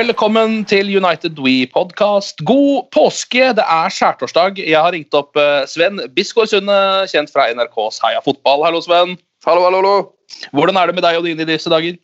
Velkommen til United We podcast. God påske! Det er skjærtorsdag. Jeg har ringt opp eh, Sven Bisgaard Sunde, kjent fra NRKs Heia fotball. Hallo, Sven. Hallo, hallo, hallo. Hvordan er det med deg og dine i disse dager?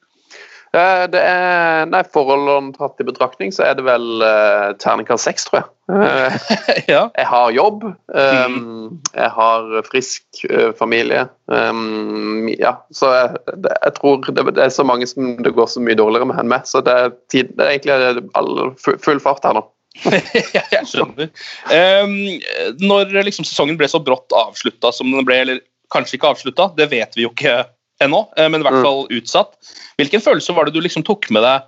Eh, Det er, nei, Forholdene tatt i betraktning, så er det vel uh, terningkast seks, tror jeg. Uh, ja. jeg har jobb. Um, jeg har frisk uh, familie. Um, ja, så jeg, det, jeg tror det, det er så mange som det går så mye dårligere med enn meg. Så det er, tid, det er egentlig all, full fart her nå. jeg skjønner. Um, når liksom sesongen ble så brått avslutta som den ble, eller kanskje ikke avslutta, det vet vi jo ikke ennå, eh, men i hvert Mm. fall utsatt. Hvilken følelse var det du liksom tok med deg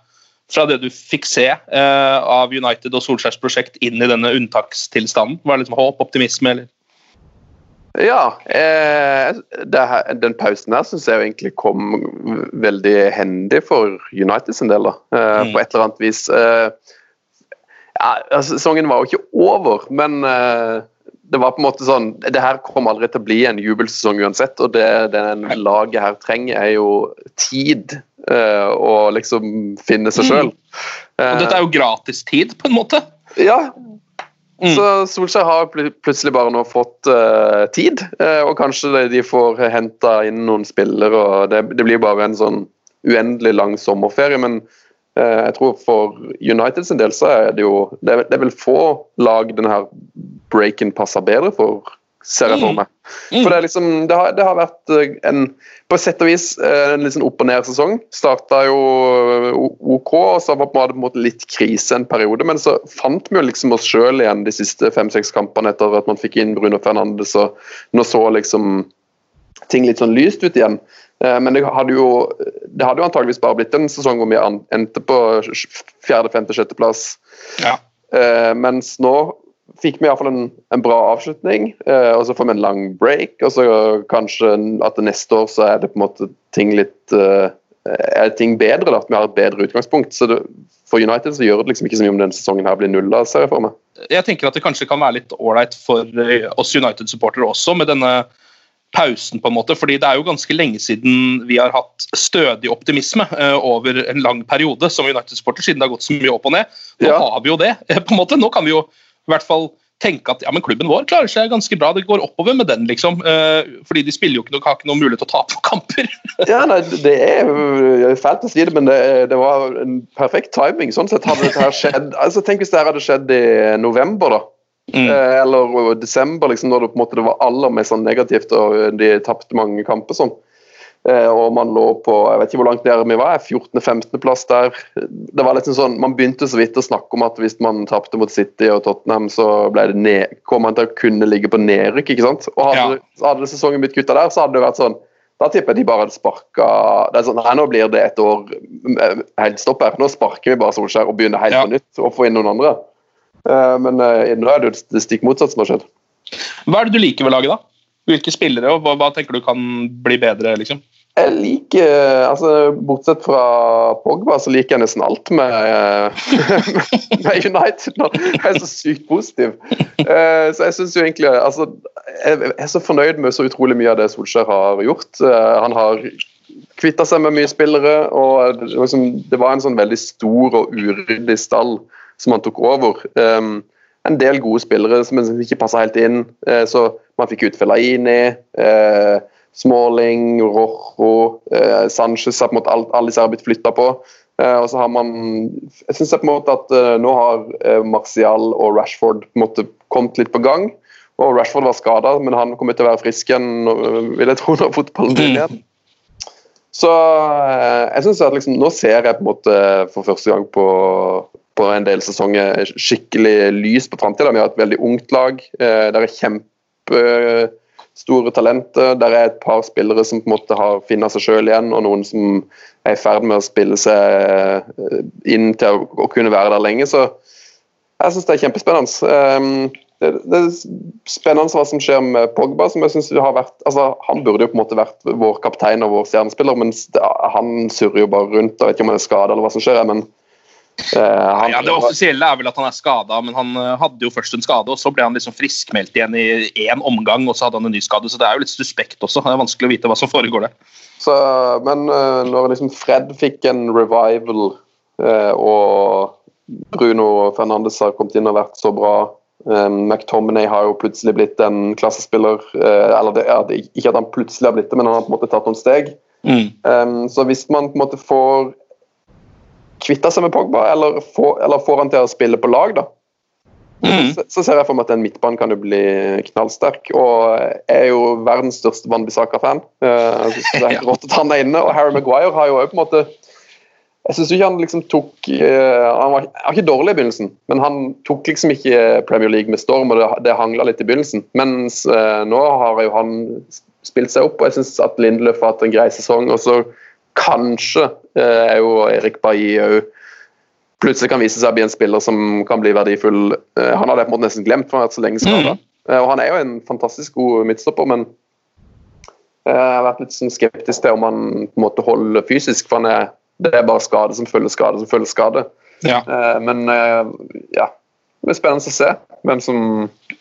fra det du fikk se eh, av United og Solskjærs prosjekt inn i denne unntakstilstanden? Var det liksom håp, optimisme, eller? Ja, eh, det her, den pausen her syns jeg egentlig kom veldig hendig for United sin del, da. Eh, Mm. På et eller annet vis. Eh, ja, altså, sesongen var jo ikke over, men eh, det var på en måte sånn Det her kommer aldri til å bli en jubelsesong uansett, og det den laget her trenger, er jo tid. og liksom finne seg sjøl. Og dette er jo gratis tid, på en måte. Ja. Mm. Så Solskjær har pl plutselig bare nå fått uh, tid, Uh, og kanskje de- får henta inn noen spillere. og Det, det blir bare en sånn uendelig lang sommerferie. Men jeg tror for United sin del så er det jo Det er, det er vel få lag denne breaken passer bedre for, ser jeg for meg. Mm. For det, liksom, det, har, det har vært eh, en på sett og vis eh, en litt sånn opp og ned-sesong. Starta jo eh, OK, og så var det på en måte litt krise en periode. Men så fant vi jo liksom oss sjøl igjen de siste fem-seks kampene etter at man fikk inn Bruno Fernandes. Og nå så liksom ting litt sånn lyst ut igjen. Eh, Men det hadde jo det hadde jo antageligvis bare blitt en sesong hvor vi endte på fjerde, femte, sjetteplass. Ja. Eh, mens nå fikk vi iallfall en, en bra avslutning, eh, og så får vi en lang break. Og så kanskje at neste år så er det på en måte ting litt er ting bedre, da, at vi har et bedre utgangspunkt. Så det, For United så gjør det liksom ikke så mye om denne sesongen her blir nulla, ser jeg for meg. jeg tenker at det kanskje kan være litt ålreit for oss United-supportere også, med denne pausen, på en måte. fordi det er jo ganske lenge siden vi har hatt stødig optimisme eh, over en lang periode som United-supporter, siden det har gått så mye opp og ned. Nå Ja. har vi jo det, eh, på en måte. Nå kan vi jo i hvert fall tenke at ja, men klubben vår klarer seg ganske bra. Det går oppover med den, liksom. Eh, fordi de spiller jo ikke noe, har ikke noen mulighet til å tape kamper. Ja, nei, Det er fælt å si det, men det, det var en perfekt timing. sånn sett hadde dette her skjedd, altså Tenk hvis det her hadde skjedd i november, da. Mm. Eh, eller desember, liksom, når det på en måte det var aller mest sånn negativt og de tapte mange kamper. sånn. Eh, og man lå på jeg vet ikke hvor langt nede vi var, 14.-15.-plass der. Det var liksom sånn, Man begynte så vidt å snakke om at hvis man tapte mot City og Tottenham, så det ned, kom man til å kunne ligge på nedrykk. ikke sant? Og Hadde, hadde sesongen blitt kutta der, så hadde det vært sånn Da tipper jeg de bare hadde sparka det er sånn, Nei, nå blir det et år eh, helt stopp her. Nå sparker vi bare Solskjær og begynner helt Ja. på nytt og får inn noen andre. Eh, Men eh, nå er det jo det stikk motsatte som har skjedd. Hva er det du liker ved laget, da? Hvilke spillere, og hva, hva tenker du kan bli bedre? liksom? Jeg liker altså Bortsett fra Pogba, så liker jeg nesten alt med, med United. nå. Jeg er så sykt positiv. Eh, Så jeg synes jo egentlig altså, Jeg er så fornøyd med så utrolig mye av det Solskjær har gjort. Eh, Han har kvitta seg med mye spillere, og liksom, det var en sånn veldig stor og uryddig stall som han tok over. Um, en del gode spillere som ikke passa helt inn. Uh, så man fikk ut Fellaini, uh, Smalling, Rojo, eh, Sanchez har på en måte alt, Alle disse har blitt flytta på. Eh, og så har man Jeg syns på en måte at eh, nå har eh, Martial og Rashford på en måte kommet litt på gang. Og Rashford var skada, men han kommer til å være frisk igjen vil jeg tro når fotballen begynner igjen. Så eh, jeg synes at liksom, nå ser jeg på en måte for første gang på, på en del sesonger skikkelig lys på framtida. Vi har et veldig ungt lag. Der det er kjempestore talenter. Der er et par spillere som på en måte har funnet seg sjøl igjen, og noen som er i ferd med å spille seg eh, inn til å, kunne være der lenge. Så jeg syns det er kjempespennende. Um, det, det er spennende hva som skjer med Pogba. som jeg synes har vært, altså Han burde jo på en måte vært vår kaptein og vår stjernespiller, men han surrer jo bare rundt. Jeg vet ikke om han er skada eller hva som skjer. men eh, han, Ja, Det offisielle er vel at han er skada, men han eh, hadde jo først en skade, og så ble han liksom friskmeldt igjen i én omgang, og så hadde han en ny skade. Så det er jo litt suspekt også. Det er vanskelig å vite hva som foregår der. Så, men eh, når liksom Fred fikk en revival, eh, og Bruno Fernandes har kommet inn og vært så bra eh, McTominay har jo plutselig blitt en klassespiller. eh, eller det, ja, Ikke at han plutselig har blitt det, men han har på en måte tatt noen steg. Um, så hvis man på en måte får kvitta seg med Pogba, eller får, eller får han til å spille på lag, da, så, så ser jeg for meg at en midtbane kan jo bli knallsterk. Og jeg er jo verdens største Van Bissaka-fan. Uh, det er helt rått at han er inne. Og Harry Maguire har jo òg på en måte Jeg syns ikke han liksom tok uh, Han var, han var ikke dårlig i begynnelsen, men han tok liksom ikke Premier League med storm, og det, det hangla litt i begynnelsen. Mens uh, nå har jo han spilt seg opp, og jeg syns at Lindeløf har hatt en grei sesong. Og så kanskje er jo Erik Bailly òg plutselig kan vise seg å bli en spiller som kan bli verdifull. Eh, han hadde jeg på en måte nesten glemt, for han har vært så lenge skada. Mm. og han er jo en fantastisk god midtstopper, men eh, jeg har vært litt sånn skeptisk til om han på en måte holder fysisk. for er, Det er bare skade som følger skade som følger skade. Ja. Eh, Men eh, ja, det blir spennende å se hvem som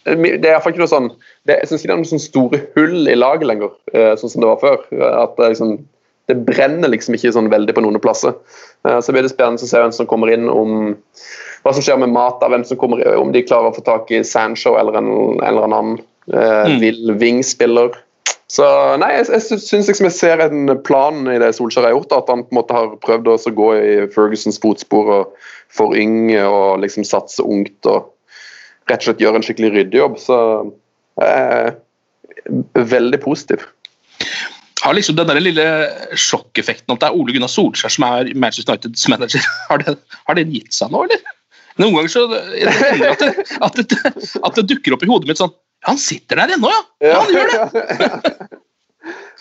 Det er iallfall ikke noe sånn det, Jeg syns ikke det er noen sånne store hull i laget lenger, eh, sånn som det var før. At det, liksom, det brenner liksom ikke sånn veldig på noen plasser. Eh, Så blir det spennende å se hvem som kommer inn, om hva som skjer med Mata, hvem som kommer, om de klarer å få tak i Sancho eller en, eller annen eh, Mm. vill wing-spiller. Så nei, jeg, jeg syns liksom jeg ser en plan i det Solskjær har gjort. At han på en måte har prøvd å gå i Fergusons fotspor og forynge og liksom satse ungt og rett og slett gjøre en skikkelig ryddejobb. Så jeg er veldig positiv. Har liksom den der lille sjokkeffekten at det er Ole Gunnar Solskjær som er Manchester Uniteds manager, har det, har det gitt seg nå, eller? Noen ganger så at det, at, det, at det dukker opp i hodet mitt sånn Ja, han sitter der ennå, ja! Ja, han gjør det!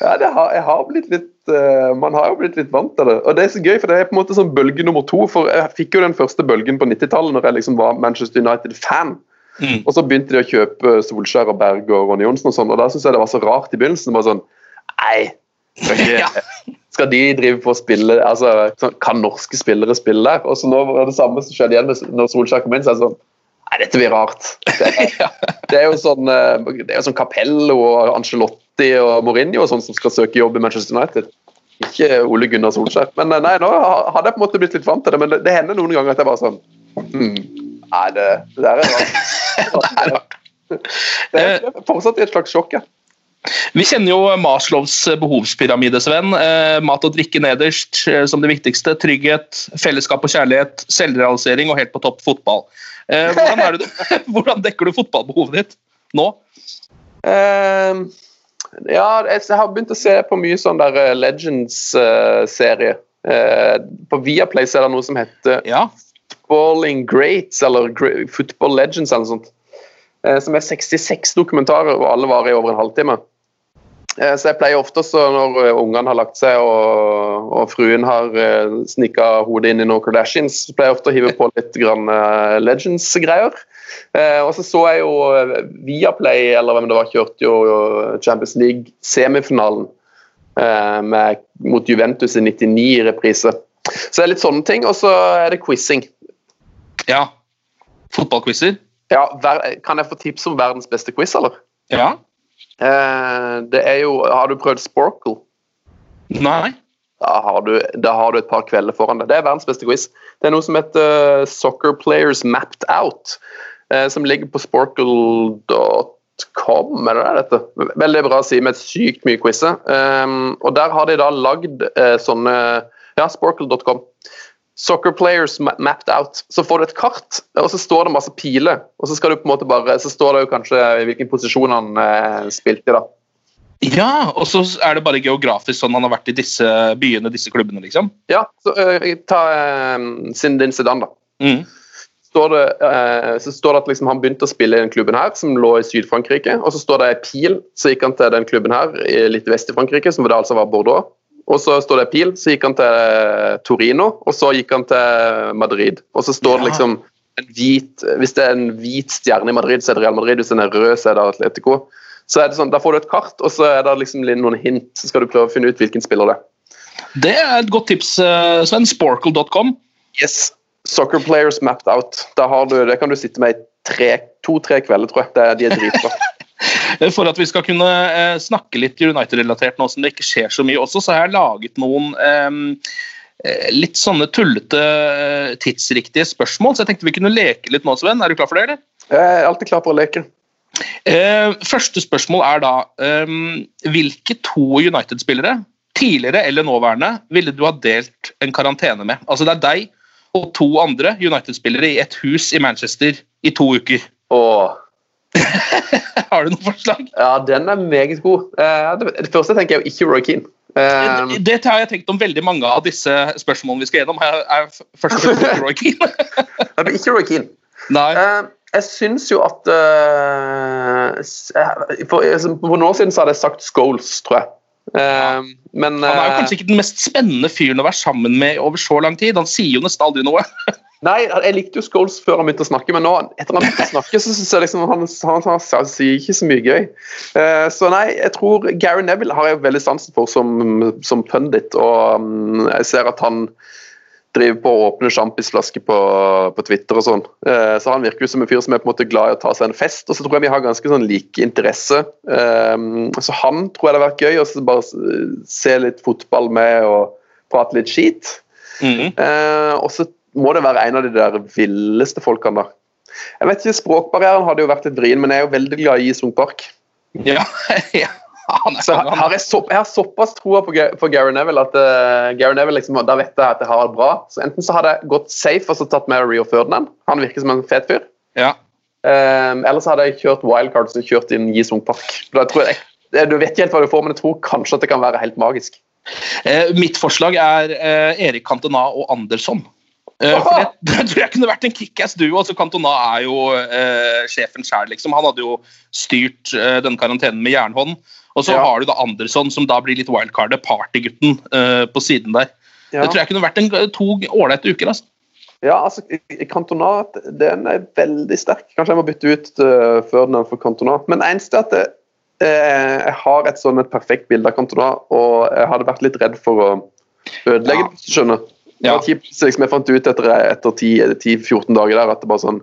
Ja, det har, jeg har blitt litt uh, Man har jo blitt litt vant til det. Og det er så gøy, for det er på en måte sånn bølge nummer to. For jeg fikk jo den første bølgen på 90-tallet når jeg liksom var Manchester United-fan. Mm. Og så begynte de å kjøpe Solskjær og Berg og Ronny Johnsen og sånn, og da syns jeg det var så rart i begynnelsen. Det var sånn Nei, skal, skal de drive på å spille altså, Kan norske spillere spille der? Og så nå var det samme som skjedde igjen når Solskjær kom inn. så er det sånn Nei, dette blir rart. Det er, det er jo sånn eh, det er jo sånn Capello og Angelotti og Mourinho og sånn som skal søke jobb i Manchester United. Ikke Ole Gunnar Solskjær. Men eh, nei, nå hadde jeg på en måte blitt litt vant til det. Men det, det hender noen ganger at jeg bare sånn hmm, Nei, det, det der er rart. Det er fortsatt et slags sjokk, ja. Vi kjenner jo Maslows behovspyramide, Sven. Eh, mat og drikke nederst eh, som det viktigste. Trygghet, fellesskap og kjærlighet, selvrealisering og helt på topp fotball. Eh, hvordan, du- hvordan dekker du fotballbehovet ditt nå? Uh, ja, jeg har begynt å se på mye sånn der Legends-serie. Uh, på Viaplay er det noe som heter Ja. Footballing Greats, eller Football Legends, eller noe sånt. Eh, som er 66 dokumentarer, og alle varer i over en halvtime. Eh, Så jeg pleier ofte så når eh, ungene har lagt seg og, og fruen har snikka hodet inn i noen Kardashians, så pleier jeg ofte å hive på litt Legends-greier. Og så så jeg jo Viaplay, eller hvem det var, kjørte jo Champions League-semifinalen mot Juventus i 99 i reprise. Så det er litt sånne ting, og så er det quizing. Ja. Fotballquizer? Ja, kan jeg få tips om verdens beste quiz, eller? Ja. Eh, det er jo Har du prøvd Sporkle? Nei. Da har, du, da har du et par kvelder foran deg. Det er verdens beste quiz. Det er noe som heter eh, Soccer Players Mapped Out, eh, som ligger på sporkle.com, er det det dette? Veldig bra å si, med sykt mye quizer. Um, og der har de da lagd eh, sånne Ja, sporkle.com. Soccer Players Mapped Out. Så får du et kart, og så står det masse piler. Og så bare, så står det jo kanskje i hvilken posisjon han eh, spilte i. da. Ja, og så er det bare geografisk sånn han har vært i disse byene, disse klubbene, liksom. Ja, så eh, ta uh, Sindin Sedan, da. Mm. står det, eh, så står det at liksom han begynte å spille i den klubben her, som lå i Syd-Frankrike. Og så står det pil, så gikk han til den klubben her, litt vest i Frankrike, som det altså var Bordeaux. Og så står det pil, så gikk han til eh, Torino, og så gikk han til Madrid. Og så står det liksom en hvit Hvis det er en hvit stjerne i Madrid, så er det Real Madrid. Hvis den er rød, så er det Atletico. Så er det sånn, Da får du et kart, og så er det liksom noen hint. Så skal du prøve å finne ut hvilken spiller det er. Det er et godt tips, eh, Sven. Sporkle.com. Yes. Soccer players mapped out. Da har du, det kan du sitte med i to-tre kvelder, tror jeg. Det, de er dritbra. For at vi skal kunne eh, snakke litt United-relatert nå som det ikke skjer så mye også, så har jeg laget noen ehm, eh, litt sånne tullete, eh, tidsriktige spørsmål. Så jeg tenkte vi kunne leke litt nå, Sven. Er du klar for det, eller? Jeg er alltid klar for å leke. Eh, første spørsmål er da ehm, Hvilke to United-spillere, tidligere eller nåværende, ville du ha delt en karantene med? Altså det er deg og to andre United-spillere i et hus i Manchester i to uker. Åh. Har du noen forslag? Ja, den er meget god. Eh, det, det første tenker jeg jo ikke Roy Keane. Eh, Det har jeg tenkt om veldig mange av disse spørsmålene vi skal gjennom. Jeg er først og fremst Roy Keane. det blir ikke Roy Keane. Nei. Eh, jeg syns jo at eh, eh, for, for noen år siden så hadde jeg sagt Scholes, tror jeg. Ja. men Han er jo eh, kanskje ikke den mest spennende fyren å være sammen med over så lang tid. Han sier jo nesten aldri noe. Nei, jeg likte jo Scholes før han begynte å snakke, men nå etter han begynte å snakke, så synes jeg liksom han, han, han, han sier ikke så mye gøy. Uh, så nei, jeg tror Gary Neville har jeg veldig sansen for som, som pundit, og um, jeg ser at han driver på å åpne sjampisflasker på, på Twitter og sånn. Uh, så han virker jo som en fyr som er på en måte glad i å ta seg en fest, og så tror jeg vi har ganske sånn like interesse. Um, så han tror jeg det har vært gøy å bare se litt fotball med og prate litt skit. Mm -hmm. uh, og så må det være en av de der villeste folkene, da. Jeg vet ikke, Språkbarrieren hadde jo vært et vrien, men jeg er jo veldig glad i Sung Park. Ja, ja. Han er Så har jeg, så, jeg har såpass troa på, på Gary Neville at uh, Gary Neville liksom, da vet jeg at jeg har det bra. Så Enten så hadde jeg gått safe og så tatt med Rio Ferdinand. Han virker som en fet fyr. Ja. Um, eller så hadde jeg kjørt wildcard og kjørt inn Gi Sung Park. Da tror jeg, det- du vet ikke helt hva du får, men jeg tror kanskje at det kan være helt magisk. Eh, mitt forslag er eh, Erik Cantona og Andersson. Eh, for det, det tror jeg kunne vært en kickass duo. Altså, Cantona er jo eh, sjefen sjøl, liksom. Han hadde jo styrt eh, denne karantenen med jernhånd. Og så Ja. har du da Andersson, som da blir litt wildcardet, partygutten eh, på siden der. Ja. Det tror jeg kunne vært en, to ålreite uker. altså. Ja, altså, Cantona den er veldig sterk. Kanskje jeg må bytte ut uh, Ferdinand for Cantona. Men eneste er at jeg, eh, jeg har et sånn et perfekt bilde av Cantona, og jeg hadde vært litt redd for å ødelegge Ja. det. skjønner. Det Ja. var så liksom, jeg fant ut etter, etter 10-14 dager der at det bare sånn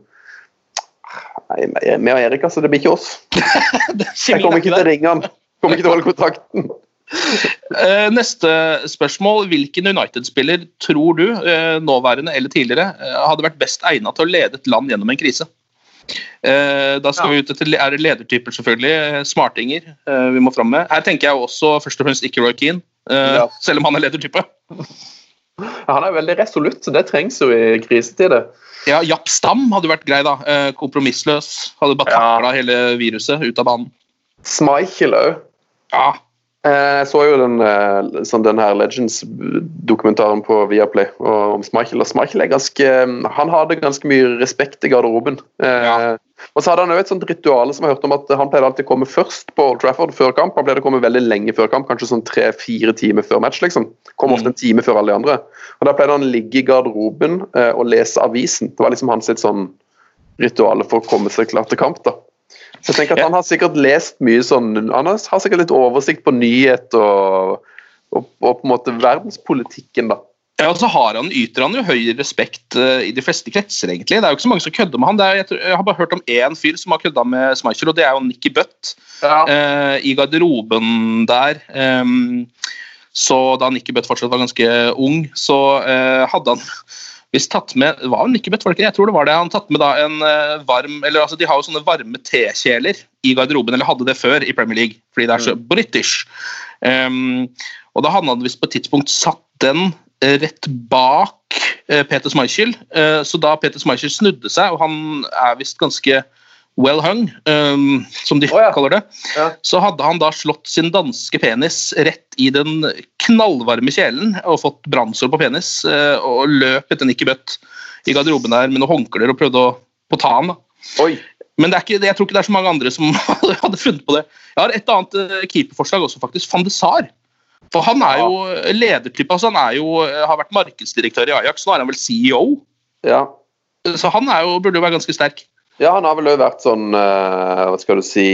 Nei, vi og Erik, altså. Det blir ikke oss. Jeg kommer ikke til å ringe han. Kommer ikke til å holde kontakten. Eh, neste spørsmål. Hvilken United-spiller tror du, eh, nåværende eller tidligere, eh, hadde vært best egnet til å lede et land gjennom en krise? Eh, da skal vi ut etter er det ledertyper, selvfølgelig. Smartinger eh, vi må fram med. Her tenker jeg også først og fremst ikke Roy Keane, eh, Ja. selv om han er ledertype. Han er veldig resolutt, så det trengs jo i krisetider. Ja, Japp Stam hadde vært grei, da. Eh, kompromissløs. Hadde bare Ja. hele viruset ut av banen. Schmeichel òg. Ja. Eh, Jeg så jo den, eh, sånn den her Legends-dokumentaren på Viaplay om Schmeichel. Og Schmeichel er ganske Han hadde ganske mye respekt i garderoben. Eh, Ja. Og så hadde han jo et sånt ritual som jeg hørte om at han pleide alltid å komme først på Old Trafford før kamp. Han pleide å komme veldig lenge før kamp, kanskje sånn tre-fire timer før match. liksom. Kom ofte en time før alle de andre. Og Da pleide han å ligge i garderoben og lese avisen. Det var liksom hans sitt sånn ritual for å komme seg klar til kamp. da. Så jeg tenker at Han har sikkert lest mye sånn Han har sikkert litt oversikt på nyhet og og, og på en måte verdenspolitikken, da. Ja, og så har han, yter han jo høy respekt uh, i de fleste kretser, egentlig. Det er jo ikke så mange som kødder med han. Det er, jeg, tror, jeg har bare hørt om én fyr som har kødda med Schmeichel, og det er jo Nikki Butt. Eh, I garderoben der ehm, Så da Nikki Butt fortsatt var ganske ung, så eh, hadde han visst tatt med var det Nikki Butt, var det ikke? Jeg tror det var det. Han tatt med da en eh, varm eller altså De har jo sånne varme tekjeler i garderoben, eller hadde det før i Premier League, fordi det er så british. Um, og da hadde han visst på et tidspunkt satt den eh, rett bak eh, Peter Schmeichel. Eh, så da Peter Schmeichel snudde seg, og han er visst ganske well hung, um, som de kaller det, så hadde han da slått sin danske penis rett i den knallvarme kjelen og fått brannsår på penis, uh, og løp etter Nikki Butt i garderoben der med noen håndklær og prøvde å, på ta han. Men det er ikke, jeg tror ikke det er så mange andre som hadde funnet på det. Jeg har et annet eh, keeperforslag også, faktisk. Van de Sar. For han er jo ledertype. altså Han er jo, har vært markedsdirektør i Ajax, nå er han vel CEO. Ja. Så han er jo, burde jo være ganske sterk. Ja, han har vel òg vært sånn eh, hva skal du si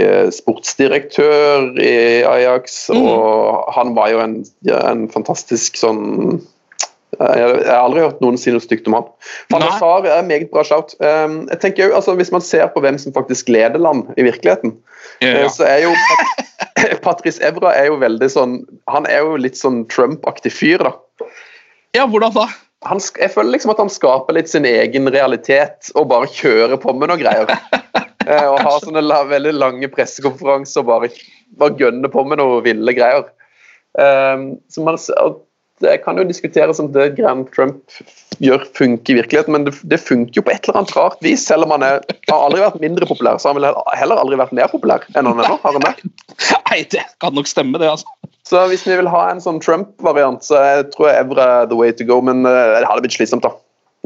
eh, sportsdirektør i Ajax, og han var jo en, en fantastisk sånn eh, jeg har aldri hørt noen si noe stygt om han. Van Sar er meget bra shout. Jeg tenker jo, altså Hvis man ser på hvem som faktisk leder land i virkeligheten, Ja, ja. så er jo Pat Patrice Evra er jo veldig sånn Han er jo litt sånn Trump-aktig fyr, da. Ja, hvordan da? Han, jeg føler liksom at han skaper litt sin egen realitet og bare kjører på med noen greier. Eh, og har sånne la, veldig lange pressekonferanser og bare, bare gønner på med noen ville greier. Um, så man, det kan jo diskuteres om det Grand Trump gjør funker i virkeligheten, men det, det funker jo på et eller annet rart vis. Selv om han er, har aldri vært mindre populær, så har han vel heller- heller aldri vært mer populær enn han er nå. Har han det? Nei, det kan nok stemme, det. altså. Så hvis vi vil ha en sånn Trump-variant, så jeg tror jeg Evra er the way to go, men uh, det hadde blitt slitsomt, da.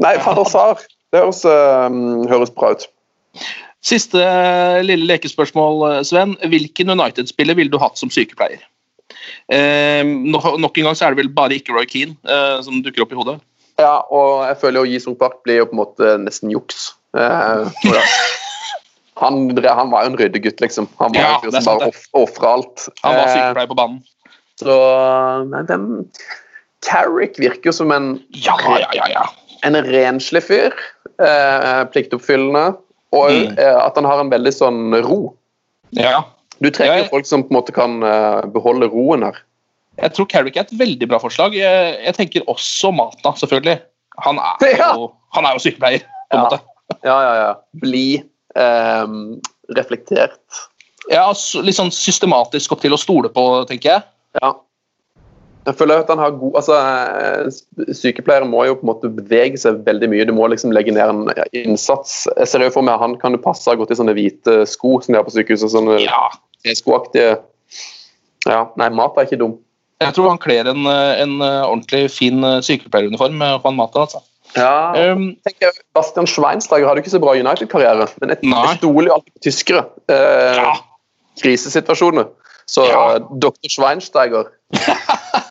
Nei, fader Sar. Det høres, uh, høres bra ut. Siste eh, lille lekespørsmål, Sven. Hvilken United-spiller ville du hatt som sykepleier? Eh, no- nok en gang så er det vel bare ikke Roy Keane eh, som dukker opp i hodet. Ja, og jeg føler jo Jisung Park blir jo på en måte nesten juks. Eh, han, han var jo en ryddegutt, liksom. Han var Ja, er som bare ofra alt. Han var sykepleier på banen. Så nei, den, Carrick virker jo som en Ja, ja, ja, ja. en renslig fyr. Eh, pliktoppfyllende. Og Mm. eh, at han har en veldig sånn ro. ja. Du trenger Ja, folk som på en måte kan eh, beholde roen her. Jeg tror Carrick er et veldig bra forslag. Jeg, jeg tenker også Mata, selvfølgelig. Han er Ja. jo, han er jo sykepleier, på en Ja. måte. Ja, ja, ja. Bli eh, reflektert. Ja, litt sånn systematisk opp til å stole på, tenker jeg. Ja. Jeg føler at han har god altså, eh, Sykepleiere må jo på en måte bevege seg veldig mye. Du må liksom legge ned en innsats. Jeg ser jo for meg han kan passe godt i sånne hvite sko som de har på sykehuset. sånne Ja. skoaktige Ja, nei, mat er ikke dum. Jeg tror han kler en, eh, en eh, ordentlig fin sykepleieruniform Juan Mata. altså. Ja, Um, tenker jeg, Bastian Schweinsteiger hadde ikke så bra United-karriere, men et, jeg stoler jo alltid på tyskere. Eh, Ja. Krisesituasjoner. Så Ja. eh, Dr. Schweinsteiger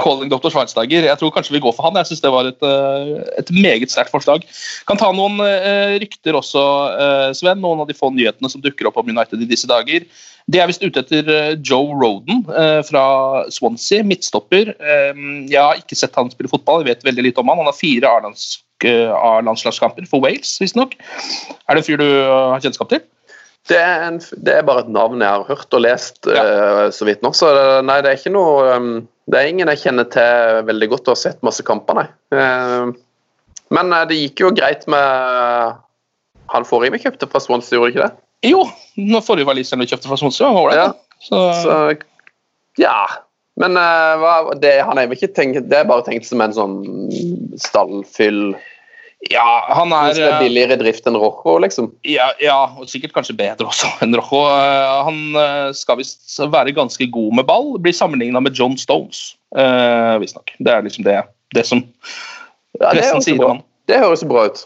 Calling Dr. Schweinsteiger. Jeg tror kanskje vi går for han. Jeg synes det var et, eh, et meget sterkt forslag. Kan ta noen eh, rykter også, Sven. Noen av de få nyhetene som dukker opp om United i disse dager. De er visst ute etter Joe Roden fra Swansea, midtstopper. Eh, jeg har ikke sett han spille fotball, jeg vet veldig lite om han. Han har fire A-lands- A-landslagskamper for Wales, visstnok. Er det en fyr du har kjennskap til? Det er, en, det er bare et navn jeg har hørt og lest eh, så vidt nå. Så det- nei, det er ikke noe um, Det er ingen jeg kjenner til veldig godt og har sett masse kamper, nei. Uh, men uh, det gikk jo greit med han forrige vi kjøpte fra Swansea, gjorde ikke det? Jo, når forrige var Lisen du kjøpte fra Swansea. var ålreit, Ja. Så, Så ja. Men eh, hva, det, han er ikke tenkt, det er bare tenkt som en sånn stallfyll ja, han er som er eh, billigere drift enn Rojo, liksom. Ja, ja, og sikkert kanskje bedre også enn Rojo. Eh, Han eh, skal visst være ganske god med ball. Blir sammenligna med John Stones, visstnok. Det er liksom det, det som Ja, det, pressen høres sier om han. det høres bra ut.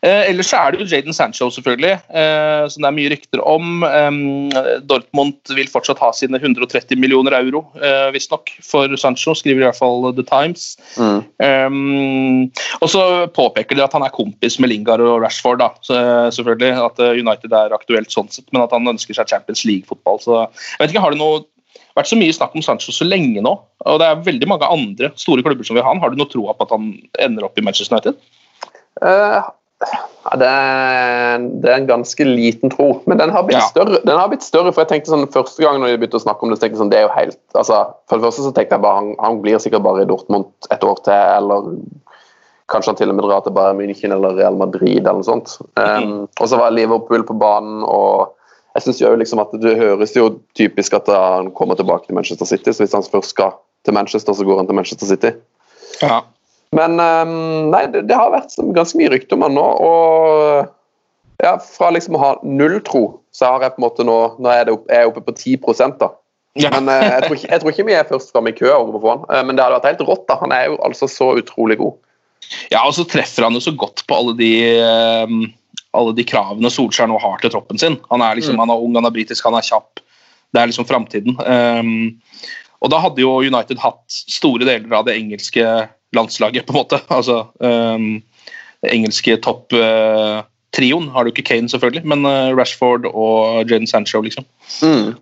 Eh, ellers er det jo Jaden Sancho, selvfølgelig, eh, som det er mye rykter om. Eh, Dortmund vil fortsatt ha sine 130 millioner euro, eh, visstnok, for Sancho, skriver i hvert fall The Times. Mm. Um, og så påpeker de at han er kompis med Lingard og Rashford. da, så, eh, selvfølgelig, At eh, United er aktuelt sånn sett, men at han ønsker seg Champions League-fotball. så jeg vet ikke, Har det noe vært så mye snakk om Sancho så lenge nå, og det er veldig mange andre store klubber som vil ha han. Har du noe troa på at han ender opp i Manchester United? Eh, ja, det, er, det er en ganske liten tro, men den har blitt, Ja. større, den har blitt større. for jeg tenkte sånn, Første gang når jeg begynte å snakke om det, så tenkte jeg sånn, det er jo helt altså, For det første så tenkte jeg bare han, han blir sikkert bare i Dortmund et år til, eller kanskje han til og med drar til Bayern München eller Real Madrid eller noe sånt. Um, og så var Liverpool på banen, og jeg synes jo liksom at det høres jo typisk at han kommer tilbake til Manchester City, så hvis han først skal til Manchester, så går han til Manchester City. Ja. Men ehm, nei, det, det har vært ganske mye rykte om han nå, og ja, fra liksom å ha null tro, så har jeg på en måte nå Nå er, det opp, er jeg oppe på 10 da. Ja. Men eh, jeg, tror ikke, jeg tror ikke vi er først framme i køa om å få han. Men det hadde vært helt rått. da. Han er jo altså så utrolig god. Ja, og så treffer han jo så godt på alle de, eh, alle de kravene Solskjær nå har til troppen sin. Han er liksom, han er ung, han er britisk, han er kjapp. Det er liksom framtiden. Um, og da hadde jo United hatt store deler av det engelske landslaget, på en måte. Altså um, den engelske topp-trioen har du ikke Kane, selvfølgelig, men uh, Rashford og Jaden Sancho, liksom.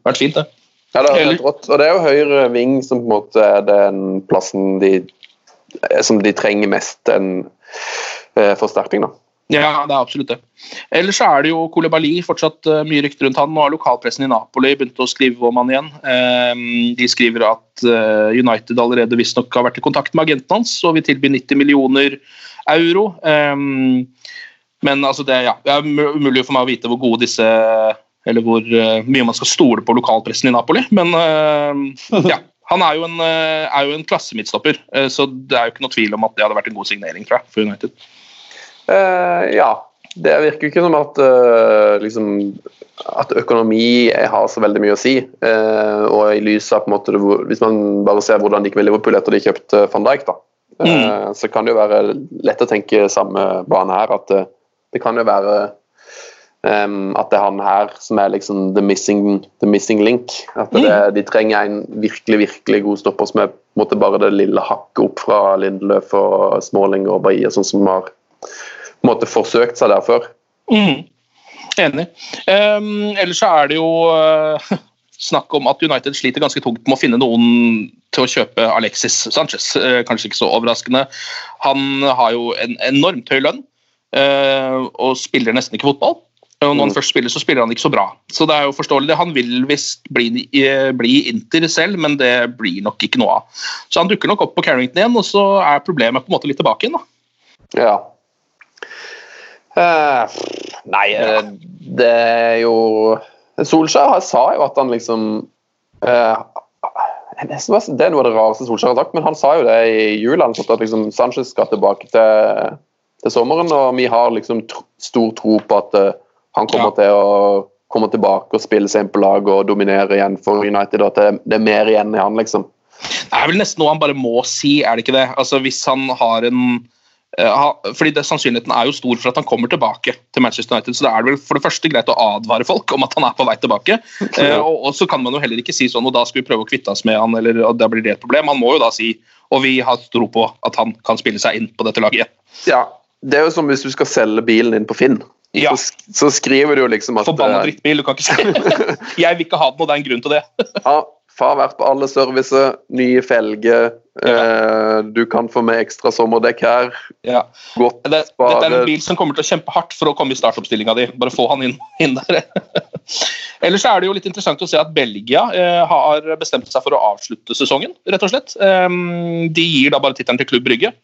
Vært fint, det. Ja, det er helt rått. Og det er jo høyre ving som på en måte er den plassen de, eh, som de trenger mest en uh, forsterkning, da. Ja, det er absolutt det. Ellers er det jo Koulibaly, fortsatt eh, mye rykter rundt han. Nå har lokalpressen i Napoli begynt å skrive om han igjen. Ehm, de skriver at eh, United allerede visstnok har vært i kontakt med agenten hans og vil tilby 90 millioner euro. Ehm, men altså det, ja, det er umulig for meg å vite hvor gode disse Eller hvor eh, mye man skal stole på lokalpressen i Napoli. Men eh, ja, han er jo en, er jo en klassemidtstopper, så det er jo ikke noe tvil om at det hadde vært en god signering tror jeg, for United. Eh, ja. Det virker ikke som at, eh, liksom, at økonomi har så veldig mye å si. Eh, og i lys av på en måte, Hvis man bare ser hvordan det gikk med Liverpool etter de kjøpte van Dijk, da, mm. så kan det jo være lett å tenke samme bane her. At det, kan jo være Um, at det er han her som er liksom the missing, the missing link. At det, de trenger en virkelig virkelig god stopper som er på en måte bare det lille hakket opp fra Lindeløf og Småling og Bahia, sånn som har måte forsøkt seg der før. Mm. Enig. Um, ellers så er det jo uh, snakk om at United sliter ganske tungt med å finne noen til å kjøpe Alexis Sanchez. Uh, kanskje ikke så overraskende. Han har jo en enormt høy lønn uh, og spiller nesten ikke fotball. Og når han først spiller, så spiller han ikke så bra. Så det er jo forståelig. Han vil visst bli, bli Inter selv, men det blir nok ikke noe av. Så han dukker nok opp på Carrington igjen, og så er problemet på en måte litt tilbake igjen. da. Ja. Eh, nei, ja. det er jo Solskjær sa jo at han liksom eh, var- Det er noe av det rareste Solskjær har sagt, men han sa jo det i jula. At liksom Sanchez skal tilbake til, til sommeren, og vi har liksom stor tro på at uh, han kommer til å komme tilbake og spille seg inn på laget og dominere igjen for United. at det, det er mer igjen i han, liksom. Det er vel nesten noe han bare må si, er det ikke det? Altså Hvis han har en eh, fordi det, Sannsynligheten er jo stor for at han kommer tilbake til Manchester United. så det er vel for det første greit å advare folk om at han er på vei tilbake. Eh, og, og så kan man jo heller ikke si sånn og da skal vi prøve å kvitte oss med han, eller og da blir det et problem. Han må jo da si og vi har tro på at han kan spille seg inn på dette laget. Ja, Det er jo som hvis du skal selge bilen din på Finn. Ja. Så, så skriver du jo liksom at Forbanna eh, drittbil, du kan ikke si Jeg vil ikke ha den, og det er en grunn til det. Ja, har vært på alle servicer, nye felger, eh, du kan få med ekstra sommerdekk her. Ja. Godt Det, dette er en bil som kommer til å kjempe hardt for å komme i startoppstillinga di. Bare få han inn, inn der. Ellers er det jo litt interessant å se at Belgia eh, har bestemt seg for å avslutte sesongen, rett og slett. Um, de gir da bare tittelen til Klubb Brygge.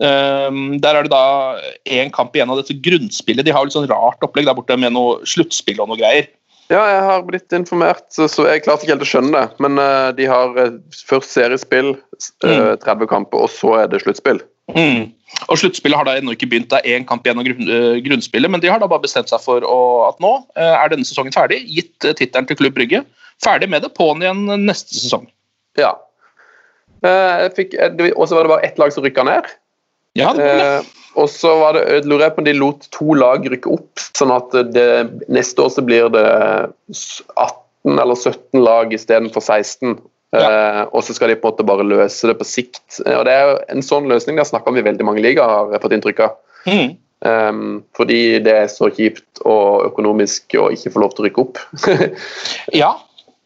Um, der er det da én kamp igjen av dette grunnspillet. De har jo litt sånn rart opplegg der borte med noe sluttspill og noe greier. Ja, jeg har blitt informert, så, jeg klarte ikke helt å skjønne det. Men uh, de har eh, først seriespill, s- eh, 30 kamper, og så er det sluttspill. Mm. Og Sluttspillet har da ennå ikke begynt, det er én kamp igjen av grunn, grunnspillet, men de har da bare bestemt seg for å, at nå er denne sesongen ferdig, gitt uh, tittelen til Klubb Brygge. Ferdig med det, på'n igjen neste sesong. Ja. Og så var det bare ett lag som rykka ned. Ja, det var. Eh, og så var det, lurer jeg på om de lot to lag rykke opp, sånn at det, neste år så blir det 18 eller 17 lag istedenfor 16. Eh, og så skal de på en måte bare løse det på sikt. Eh, og det er jo En sånn løsning de har snakka om i veldig mange ligaer, har jeg fått inntrykk av. Mm. Um, fordi det er så kjipt og økonomisk å ikke få lov til å rykke opp. Ja.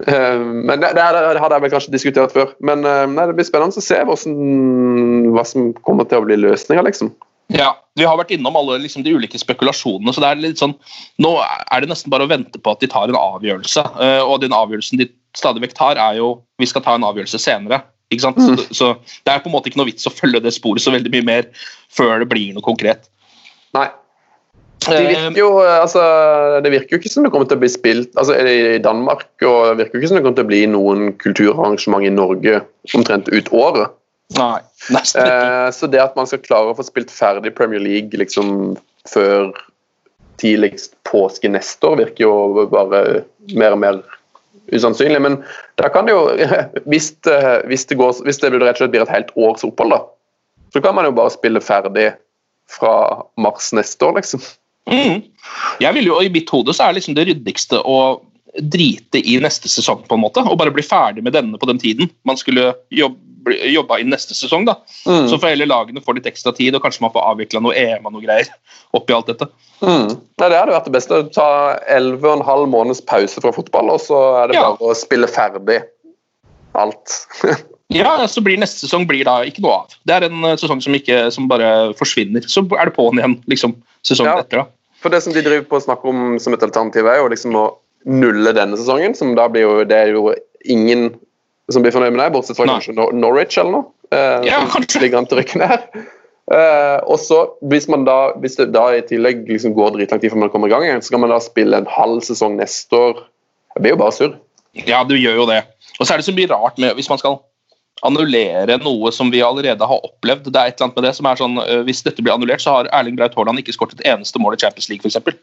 Eh, men det, det, hadde jeg vel kanskje diskutert før. Men eh, nei, det blir spennende å se hvordan, hva som kommer til å bli løsninga, liksom. Ja, Vi har vært innom alle liksom, de ulike spekulasjonene. så det er litt sånn, Nå er det nesten bare å vente på at de tar en avgjørelse. eh, og den avgjørelsen de stadig vekk tar, er jo vi skal ta en avgjørelse senere. ikke sant? Mm. Så, så det er på en måte ikke noe vits å følge det sporet så veldig mye mer før det blir noe konkret. Nei. Det Eh, virker jo altså, det virker jo ikke som det kommer til å bli spilt altså i Danmark, og det virker jo ikke som det kommer til å bli noen kulturarrangement i Norge omtrent ut året. Nei, nesten ikke. Eh, så det at man skal klare å få spilt ferdig Premier League liksom før tidligst påske neste år, virker jo bare mer og mer usannsynlig. Men da kan det jo, hvis det, hvis det, går, hvis det rett og slett blir et helt års opphold, da, så kan man jo bare spille ferdig fra mars neste år, liksom. Mm. Jeg vil jo, I mitt hode så er liksom det ryddigste å drite i neste sesong, på en måte, og bare bli ferdig med denne på den tiden man skulle jobbe, jobba inn neste sesong. da. Mm. Så får hele lagene få litt ekstra tid, og kanskje man får avvikla noe EM og noe greier oppi alt dette. Mm. Nei, det hadde vært det beste. Ta 11,5 måneders pause fra fotball, og så er det Ja. bare å spille ferdig alt. Ja, så blir neste sesong blir da ikke noe av. Det er en eh, sesong som, ikke, som bare forsvinner. Så er det på'n igjen liksom, sesongen Ja. etter. da. For det som de driver på å snakke om som et alternativ, er jo liksom å nulle denne sesongen. som da blir jo, Det er jo ingen som blir fornøyd med det, bortsett fra Nei. kanskje Nor- Norwich eller noe. eh, Ja, kanskje. ligger an til rykken rykke. Eh, og så, hvis man da, hvis det da i tillegg liksom går dritlang tid før man kommer i gang så kan man da spille en halv sesong neste år. Det blir jo bare surr. Ja, du gjør jo det. Og så er det så mye rart med hvis man skal annullere noe som vi allerede har opplevd. Det er et eller annet med det som er sånn, øh, Hvis dette blir annullert, så har Erling Braut Haaland ikke skåret et eneste mål i Champions League, f.eks.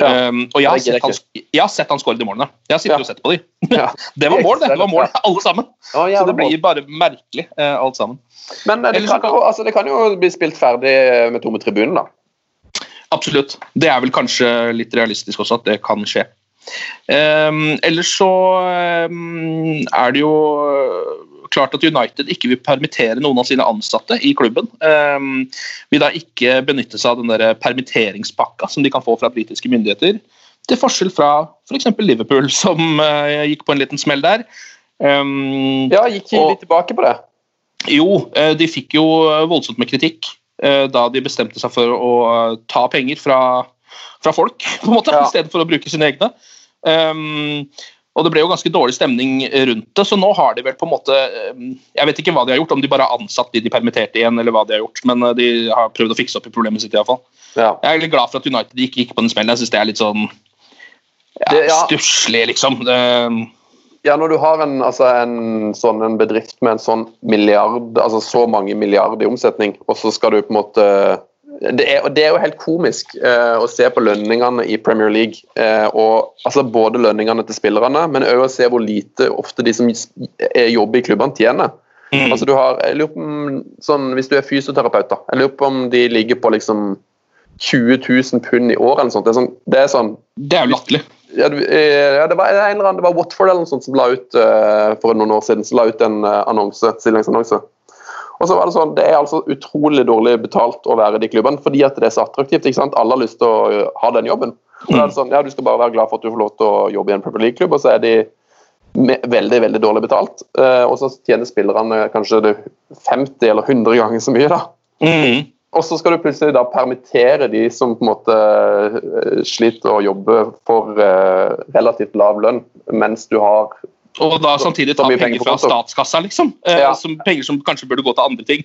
Ja. Um, og jeg har, sett han, jeg har sett han skåre de målene. Jeg har sittet Ja. og sett på de. Ja. Det var mål, det. det var mål, alle sammen. Å, Så det blir bare merkelig, uh, alt sammen. Men eh, det Ellers kan, jo, altså, det kan jo bli spilt ferdig med tomme tribunen, da. Absolutt. Det er vel kanskje litt realistisk også at det kan skje. Um, ellers så um, er det jo klart at United ikke vil permittere noen av sine ansatte i klubben. Um, vil da ikke benytte seg av den der permitteringspakka som de kan få fra britiske myndigheter. Til forskjell fra f.eks. Liverpool, som uh, gikk på en liten smell der. Um, Ja, gikk de litt tilbake på det. jo, eh, de fikk jo voldsomt med kritikk eh, da de bestemte seg for å eh, ta penger fra, fra folk, på en måte, Ja. i stedet for å bruke sine egne. Um, og det ble jo ganske dårlig stemning rundt det, så nå har de vel på en måte um, Jeg vet ikke hva de har gjort, om de bare har ansatt de de permitterte igjen, eller hva de har gjort, men eh, de har prøvd å fikse opp i problemet sitt iallfall. Ja. Jeg er litt glad for at United ikke gikk på den smellen. Jeg syns det er litt sånn ja, ja. stusslig, liksom. Det, Ja, når du har en, altså en, sånn, en bedrift med en sånn milliard, altså så mange milliarder i omsetning, og så skal du på en måte Det er, det er jo helt komisk eh, å se på lønningene i Premier League. Eh, og altså Både lønningene til spillerne, men òg å se hvor lite ofte de som er, jobber i klubbene, tjener. mm, Altså du har, jeg lurer på om, sånn, Hvis du er fysioterapeut, da, jeg lurer på om de ligger på liksom 20 000 pund i året eller sånt. Det er sånn, det er sånn det er jo latterlig. ja, eh, ja, det var en eller annen, det var Watford eller noe sånt som la ut uh, for noen år siden, som la ut en uh, annonse, stillingsannonse. Og så var Det sånn, det er altså utrolig dårlig betalt å være i de klubbene, fordi at det er så attraktivt. ikke sant? Alle har lyst til å eh, ha den jobben. Og da er det sånn, ja, Du skal bare være glad for at du får lov til å jobbe i en Premier League-klubb, og så er de veldig veldig dårlig betalt. Eh, og så tjener spillerne kanskje 50 eller 100 ganger så mye. da. Mm. Og så skal du plutselig da permittere de som på en måte eh, sliter å jobbe for eh, relativt lav lønn, mens du har Og da samtidig ta penger penger fra statskassa, liksom. Eh, Ja. som, penger som kanskje burde gå til andre ting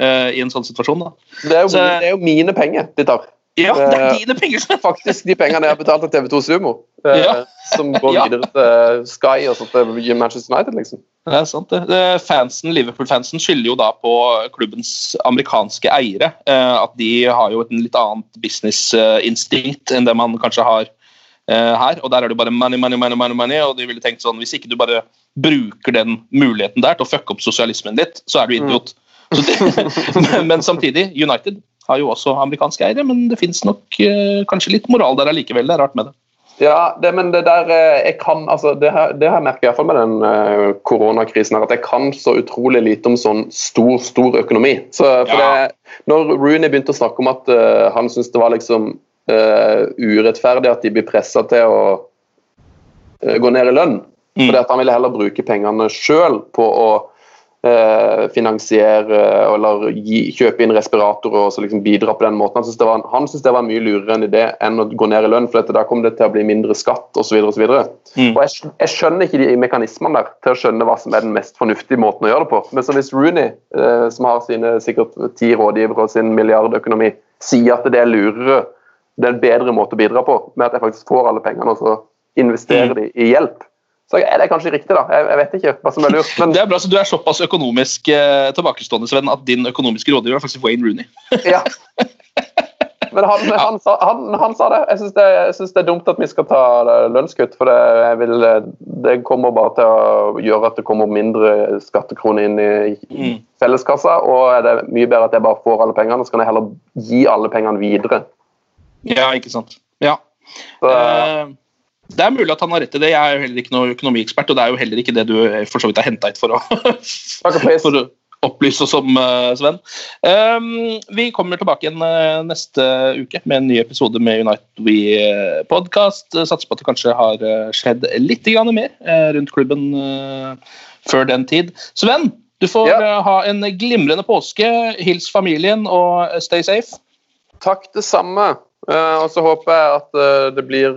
uh, i en sånn situasjon. da. Det er jo, Så- det er jo mine penger de tar. Ja, det er Eh, dine penger! som- Faktisk de pengene jeg har betalt til TV2 Sumo, Ja. som går Ja. videre til Sky og sånt til Manchester United, liksom. Det er sant, det. Fansen, Liverpool-fansen skylder jo da på klubbens amerikanske eiere. at de har jo et litt annet business-instinkt enn det man kanskje har her. Og der er det bare money, money, money, money, money. Og de ville tenkt sånn, hvis ikke du bare bruker den muligheten der til å fucke opp sosialismen ditt, så er du idiot. Så det, men, men samtidig, United har jo også amerikanske eiere, men det fins nok eh, kanskje litt moral der allikevel. Det er rart med det. Ja, det, men det der eh, jeg kan, altså det her, det her merker jeg iallfall med den uh, koronakrisen her, at jeg kan så utrolig lite om sånn stor, stor økonomi. Så, for Ja. det, når Rooney begynte å snakke om at uh, han syntes det var liksom eh, urettferdig at de blir pressa til å eh, gå ned i lønn, Mm. Fordi at Han ville heller bruke pengene sjøl på å uh, finansiere eller gi, kjøpe inn respiratorer og så liksom bidra på den måten. Han syntes det, var han syntes det var mye lurere enn idé enn å gå ned i lønn, for da kommer det til å bli mindre skatt osv. Og, så videre. Mm. og jeg, jeg skjønner ikke de mekanismene der til å skjønne hva som er den mest fornuftige måten å gjøre det på. Men så hvis Rooney, som har sine sikkert ti rådgivere og sin milliardøkonomi, sier at det er lurere, det er en bedre måte å bidra på, med at jeg faktisk får alle pengene og så investerer de i hjelp, så er det kanskje riktig, da. Jeg, jeg vet ikke hva som er lurt. Men Det er bra, så Du er såpass økonomisk eh, tilbakestående Sven, at din økonomiske rådgiver er faktisk Wayne Rooney. ja. Men han, han, sa, han, han sa det. Jeg syns det, det er dumt at vi skal ta lønnskutt. For det, vil, det kommer bare til å gjøre at det kommer mindre skattekroner inn i Mm. felleskassa. Og er det mye bedre at jeg bare får alle pengene, så kan jeg heller gi alle pengene videre. Ja, ikke sant. Ja. Så, Eh, det er mulig at han har rett i det. Jeg er jo heller ikke noen økonomiekspert, og det er jo heller ikke det du eh, for så vidt har henta hit for å, for å opplyse oss om, eh, Sven. Um, vi kommer tilbake igjen neste uke med en ny episode med United We podcast. Satser på at det kanskje har skjedd litt mer rundt klubben før den tid. Sven, du får Ja. ha en glimrende påske. Hils familien og stay safe. takk, det samme. Eh, og så håper jeg at uh, det blir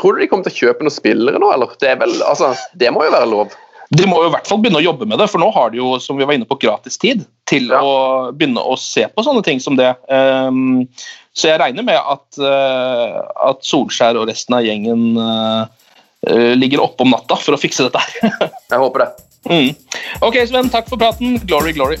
Tror du de kommer til å kjøpe noen spillere nå, eller? Det, vel, altså, det må jo være lov? De må jo i hvert fall begynne å jobbe med det, for nå har de jo som vi var inne på, gratis tid til Ja. å begynne å se på sånne ting som det. Um, så jeg regner med at, uh, at Solskjær og resten av gjengen uh, uh, ligger oppe om natta for å fikse dette her. Jeg håper det. mm. Ok, Sven, takk for praten. Glory, glory.